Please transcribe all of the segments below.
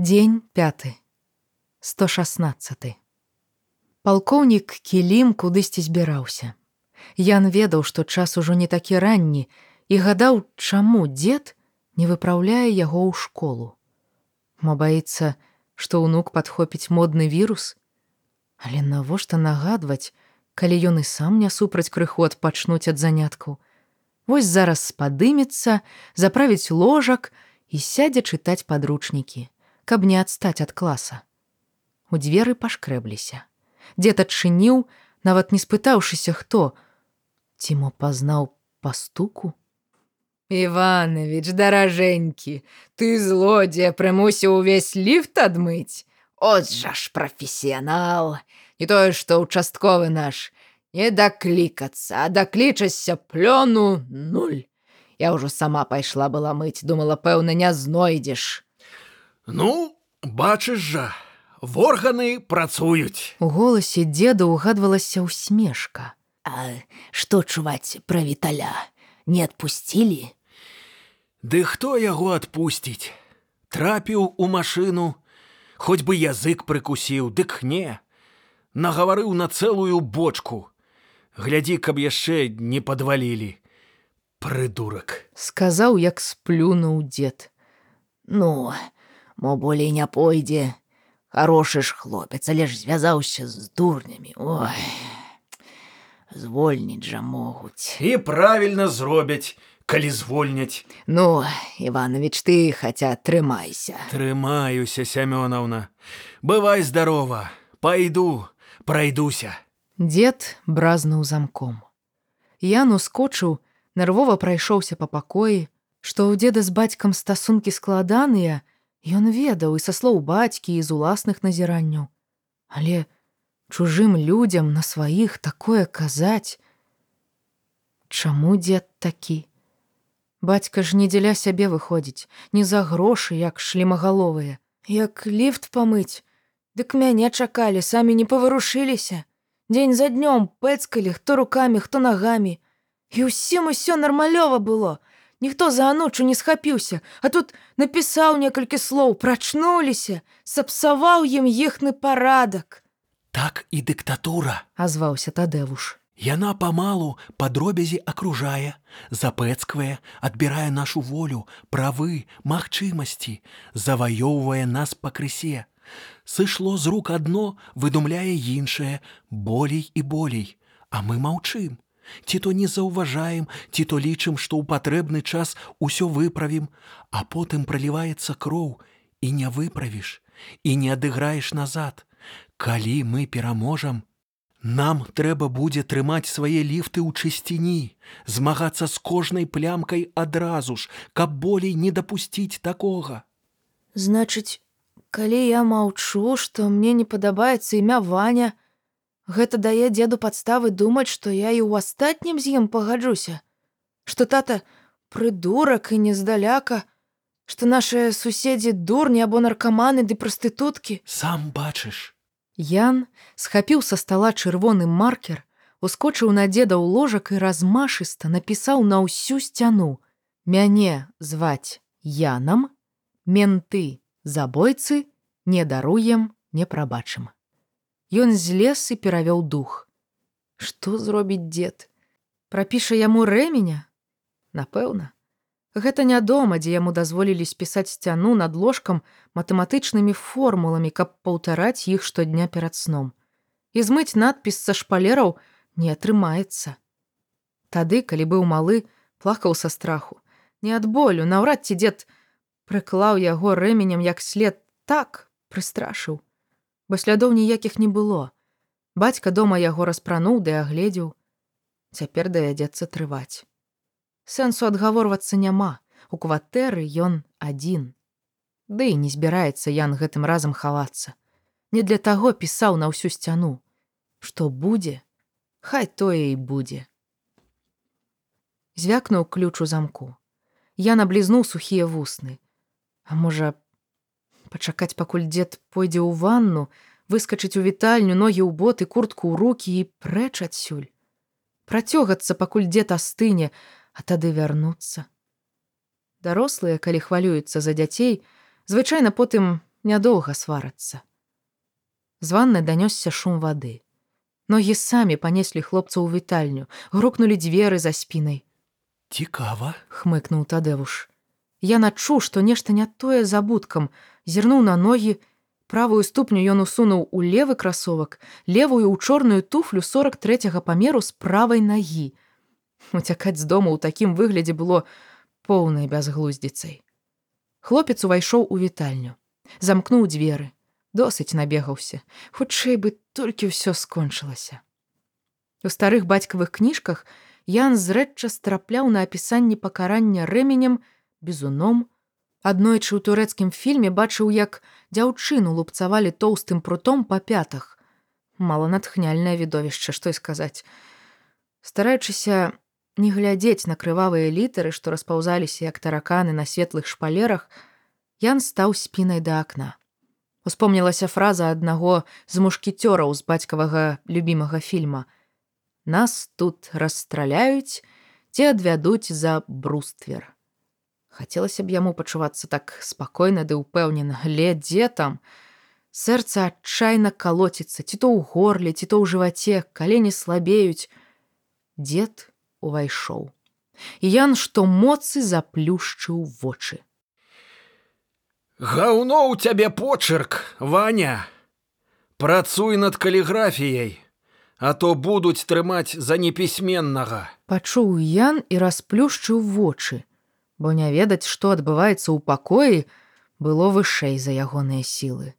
Дзень 5 116 палкоўнік кілім кудысьці збіраўся. Ян ведаў што час ужо не такі ранні і гадаў чаму дзед не выпраўляе яго ў школу. Мо баіцца што ўнук падхопіць модны вірус? Але навошта нагадваць калі ён і сам не супраць крыху адпачнуць ад заняткаў? Вось зараз спадымецца заправіць ложак і сядзе чытаць падручнікі каб не адстаць ад класа. У дзверы пашкрэбліся. Дзед адчыніў, нават не спытаўшыся, хто. Цімо пазнаў пастуку. Іванович, даражэнькі, ты злодзея прымусіў увесь ліфт адмыць. От жа ж прафесіянал, не тое, што ўчастковы наш, не даклікацца, а даклічася плёну нуль. Я ўжо сама пайшла была мыць, думала, пэўна, не знойдзеш. Ну, бачыш жа, органы працуюць. У голасе деда ўгадвалася ўсмешка. А што чуваць пра віталя, не адпусцілі? Ды хто яго адпусціць? Трапіў у машыну, Хоць бы язык прыкусіў, дык не. Нагаварыў на цэлую бочку. Глядзі, каб яшчэ не падвалілі. Прыдурак, сказаў, як сплюнуў дзед. Ну, мо болей не пойдзе. Хорошы ж хлопец але ж звязаўся з дурнямі. Ой звольніць жа могуць. І правільна зробяць калі звольняць. Ну иванович ты хаця трымайся. Трымаюся сямёнаўна бывай здарова. Пайду пройдуся дед бразнуў замком. Ян ускочыў нервова прайшоўся па пакоі што ў деда з бацькам стасункі складаныя Ён ведаў і са слоў бацькі і з уласных назіранняў. Але чужым людзям на сваіх такое казаць. Чаму дзед такі? Бацька ж не дзеля сябе выходзіць, не за грошы, як шлемагаловыя, як ліфт памыць. Дык мяне чакалі, самі не паварушыліся. Дзень за днём пэцкалі, хто рукамі, хто нагамі. І ўсім усё нармалёва было, Ніхто за аночу не схапіўся, а тут напісаў некалькі слоў, прачнуліся, сапсаваў ім ехны парадак. Так і дыктатура, азваўся тадэвуш. Яна памалу па дробязі акружае, запэцквае, адбірае нашу волю, правы, магчымасці, заваёўвае нас пакрысе. Сышло з рук адно, выдумляе іншае, болей і болей, а мы маўчым ці то не заўважаем, ці то лічым, што ў патрэбны час усё выправім, а потым праліваецца кроў і не выправіш і не адыграеш назад. Калі мы пераможам, нам трэба будзе трымаць свае ліфты ў чысціні, змагацца з кожнай плямкай адразу ж, каб болей не дапусціць такога. Значыць, калі я маўчу, што мне не падабаецца імя ваня, Гэта дае дзеду падставы думаць, што я і ў астатнім з ім пагаджуся, што тата прыдурак і нездаляка, што нашыя суседзі дурні або наркаманы ды прастытуткі. Сам бачыш. Ян схапіў са стала чырвоны маркер, ускочыў на дзеда ў ложак і размашыста напісаў на ўсю сцяну: Мяне зваць Янам, менты, забойцы, не даруем, не прабачым. Ён злез і перавёў дух. Што зробіць дзед? Прапіша яму рэменя? Напэўна. Гэта не дома, дзе яму дазволілі спісаць сцяну над ложкам матэматычнымі формуламі, каб паўтараць іх штодня перад сном. І змыць надпіс са шпалераў не атрымаецца. Тады, калі быў малы, плакаў са страху. Не ад болю, наўрад ці дзед прыклаў яго рэменем як след так прыстрашыў бо слядоў ніякіх не было. Бацька дома яго распрануў ды агледзеў. Цяпер давядзецца трываць. Сэнсу адгаворвацца няма. У кватэры ён адзін. Ды і не збіраецца Ян гэтым разам хавацца. Не для таго пісаў на ўсю сцяну. Што будзе, Хай тое і будзе. Звякнуў ключ у замку. Я наблізнуў сухія вусны. А можа, пачакаць пакуль дзед пойдзе ў ванну, выскачыць у вітальню ногі ў боты куртку ў руки і прэч адсюль. Працёгацца пакуль дзед астыне, а тады вярнуцца. Дарослыя, калі хвалююцца за дзяцей, звычайна потым Нядоўга сварацца. З ванны данёсся шум вады. Ногі самі панеслі хлопца ў вітальню, грукнулі дзверы за спінай. Цікава. хмыкнуў тадэвуш. Я начуў, што нешта не тое забудкам, зірнуў на ногі, правую ступню ён усунуў у левы красовак, левую ў чорную туфлю 43 памеру з правай нагі. Уцякаць з дому ў такім выглядзе было поўнай бязглуздзіцай. Хлопец увайшоў у вітальню, замкнуў дзверы, досыць набегаўся, хутчэй бы толькі ўсё скончылася. У старых бацькавых кніжках Ян зрэдча страпляў на апісанні пакарання рэменем, бізуном. Аднойчы ў турэцкім фільме бачыў, як дзяўчыну лупцавалі тоўстым прутом па пятах. Мала натхняльнае відовішча, што і сказаць. Стараючыся не глядзець на крывавыя літары, што распаўзаліся як тараканы на светлых шпалерах, Ян стаў спінай да акна. Успомнілася фраза аднаго з мушкіцёраў з бацькавага любімага фільма. Нас тут расстраляюць ці адвядуць за бруствер. Хацелася б яму пачувацца так спакойна ды ўпэўнена, гле дзе там. Сэрца адчайна калоціцца, ці то ў горле, ці то ў жываце, калені слабеюць. Дзед увайшоў. Ян што моцы заплюшчыў вочы. Гаўно ў цябе почырк, Ваня. Працуй над каліграфіяй, а то будуць трымаць за непісьменнага. Пачуў Ян і расплюшчыў вочы, бо не ведаць, што адбываецца ў пакоі, было вышэй за ягоныя сілы.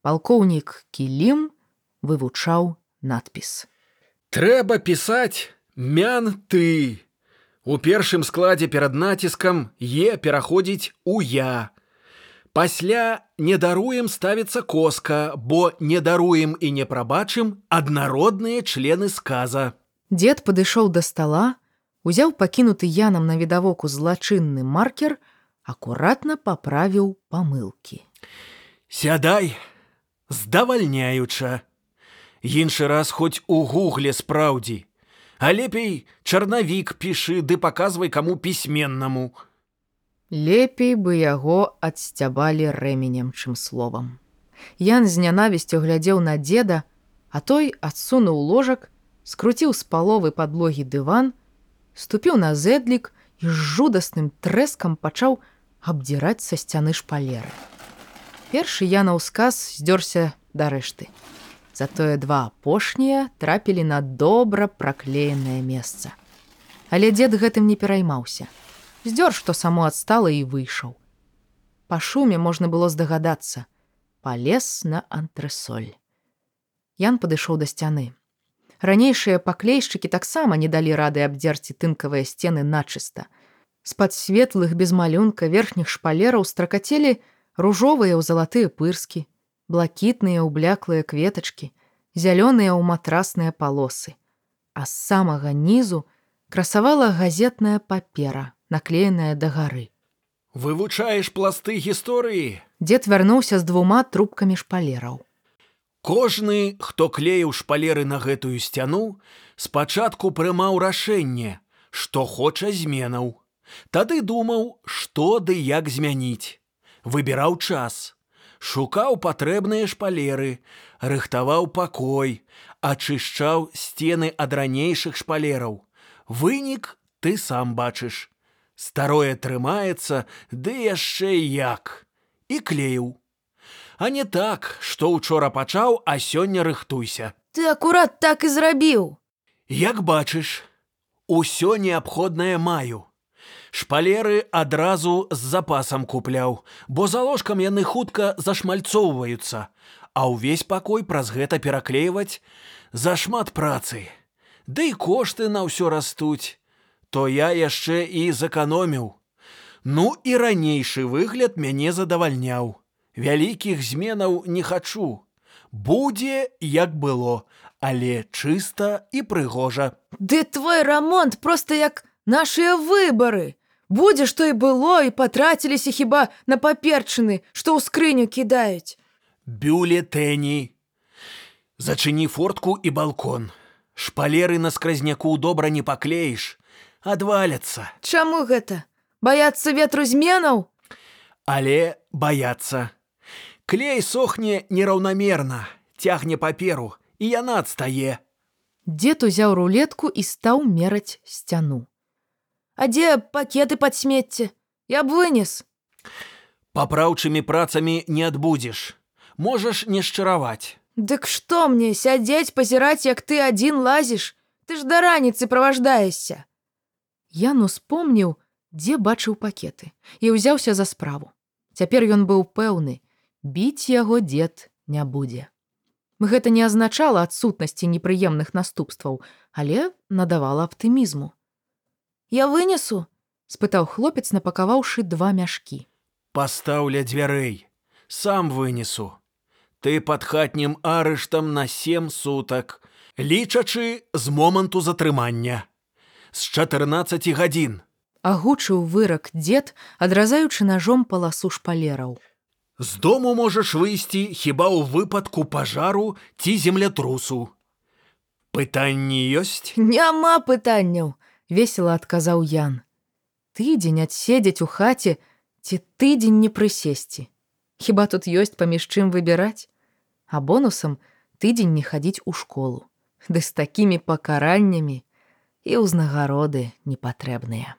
Палкоўнік кілім вывучаў надпіс. Трэба пісаць мян ты. У першым складзе перад націскам е пераходзіць у я. Пасля не даруем ставіцца коска, бо не даруем і не прабачым аднародныя члены сказа. Дед падышоў да стала, узяў пакінуты янам на відавоку злачынны маркер, акуратна паправіў памылкі. Сядай, здавальняюча. Іншы раз хоць у гугле спраўдзі. А лепей чарнавік пішы ды паказвай каму пісьменнаму. Лепей бы яго адсцябалі рэменем, чым словам. Ян з нянавісцю глядзеў на деда, а той адсунуў ложак, скруціў з паловы падлогі дыван, ступіў на зэдлік і з жудасным трэскам пачаў абдзіраць са сцяны шпалеры. Першы я на ўсказ здзёрся да рэшты. Затое два апошнія трапілі на добра праклеенае месца. Але дзед гэтым не пераймаўся здзёр, што само адстала і выйшаў. Па шуме можна было здагадацца, палез на антрэсоль. Ян падышоў да сцяны. Ранейшыя паклейшчыкі таксама не далі рады абдзерці тынкавыя сцены начыста. З-пад светлых без малюнка верхніх шпалераў стракацелі ружовыя ў залатыя пырскі, блакітныя ўбляклыя кветачкі, зялёныя ў матрасныя палосы. А з самага нізу красавала газетная папера, наклеенная да гары. Вывучаеш пласты гісторыі. Дзед вярнуўся з двума трубкамі шпалераў. Кожны, хто клеіў шпалеры на гэтую сцяну, спачатку прымаў рашэнне, што хоча зменаў. Тады думаў, што ды як змяніць. Выбіраў час, шукаў патрэбныя шпалеры, рыхтаваў пакой, ачышчаў сцены ад ранейшых шпалераў. Вынік ты сам бачыш. Старое трымаецца, ды яшчэ як. І клеіў. А не так, што учора пачаў, а сёння рыхтуйся. Ты акурат так і зрабіў. Як бачыш, усё неабходнае маю. Шпалеры адразу з запасам купляў, бо за ложкам яны хутка зашмальцоўваюцца, а ўвесь пакой праз гэта пераклейваць зашмат працы. Ды і кошты на ўсё растуць то я яшчэ і зэканоміў. Ну і ранейшы выгляд мяне задавальняў. Вялікіх зменаў не хачу. Будзе, як было, але чыста і прыгожа. Ды твой рамонт проста як нашыя выбары. Будзе, што і было і патраціліся хіба на паперчыны, што ў скрыню кідаюць. Бюлетэні. Зачыні фортку і балкон. Шпалеры на скразняку добра не паклеіш адваляцца. Чаму гэта? Баяцца ветру зменаў? Але баяцца. Клей сохне нераўнамерна, цягне паперу, і яна адстае. Дзед узяў рулетку і стаў мераць сцяну. А дзе пакеты пад смецце? Я б вынес. Папраўчымі працамі не адбудзеш. Можаш не шчыраваць. Дык што мне сядзець пазіраць, як ты адзін лазіш? Ты ж да раніцы праваждаешся. Ян успомніў, дзе бачыў пакеты і ўзяўся за справу. Цяпер ён быў пэўны, біць яго дзед не будзе. Гэта не азначала адсутнасці непрыемных наступстваў, але надавала аптымізму. Я вынесу, спытаў хлопец, напакаваўшы два мяшкі. Пастаўля дзвярэй, сам вынесу. Ты пад хатнім арыштам на сем сутак, лічачы з моманту затрымання. З 14 гадзін. Агучыў вырак дзед, адразаючы ножом паласу шпалераў. З дому можаш выйсці хіба ў выпадку пажару ці землятрусу. Пытанні ёсць? Няма пытанняў, весела адказаў Ян. Тыдзень адседзець у хаце ці тыдзень не прысесці. Хіба тут ёсць паміж чым выбіраць, а бонусам тыдзень не хадзіць у школу. Ды з такімі пакараннямі і ўзнагароды непатрэбныя.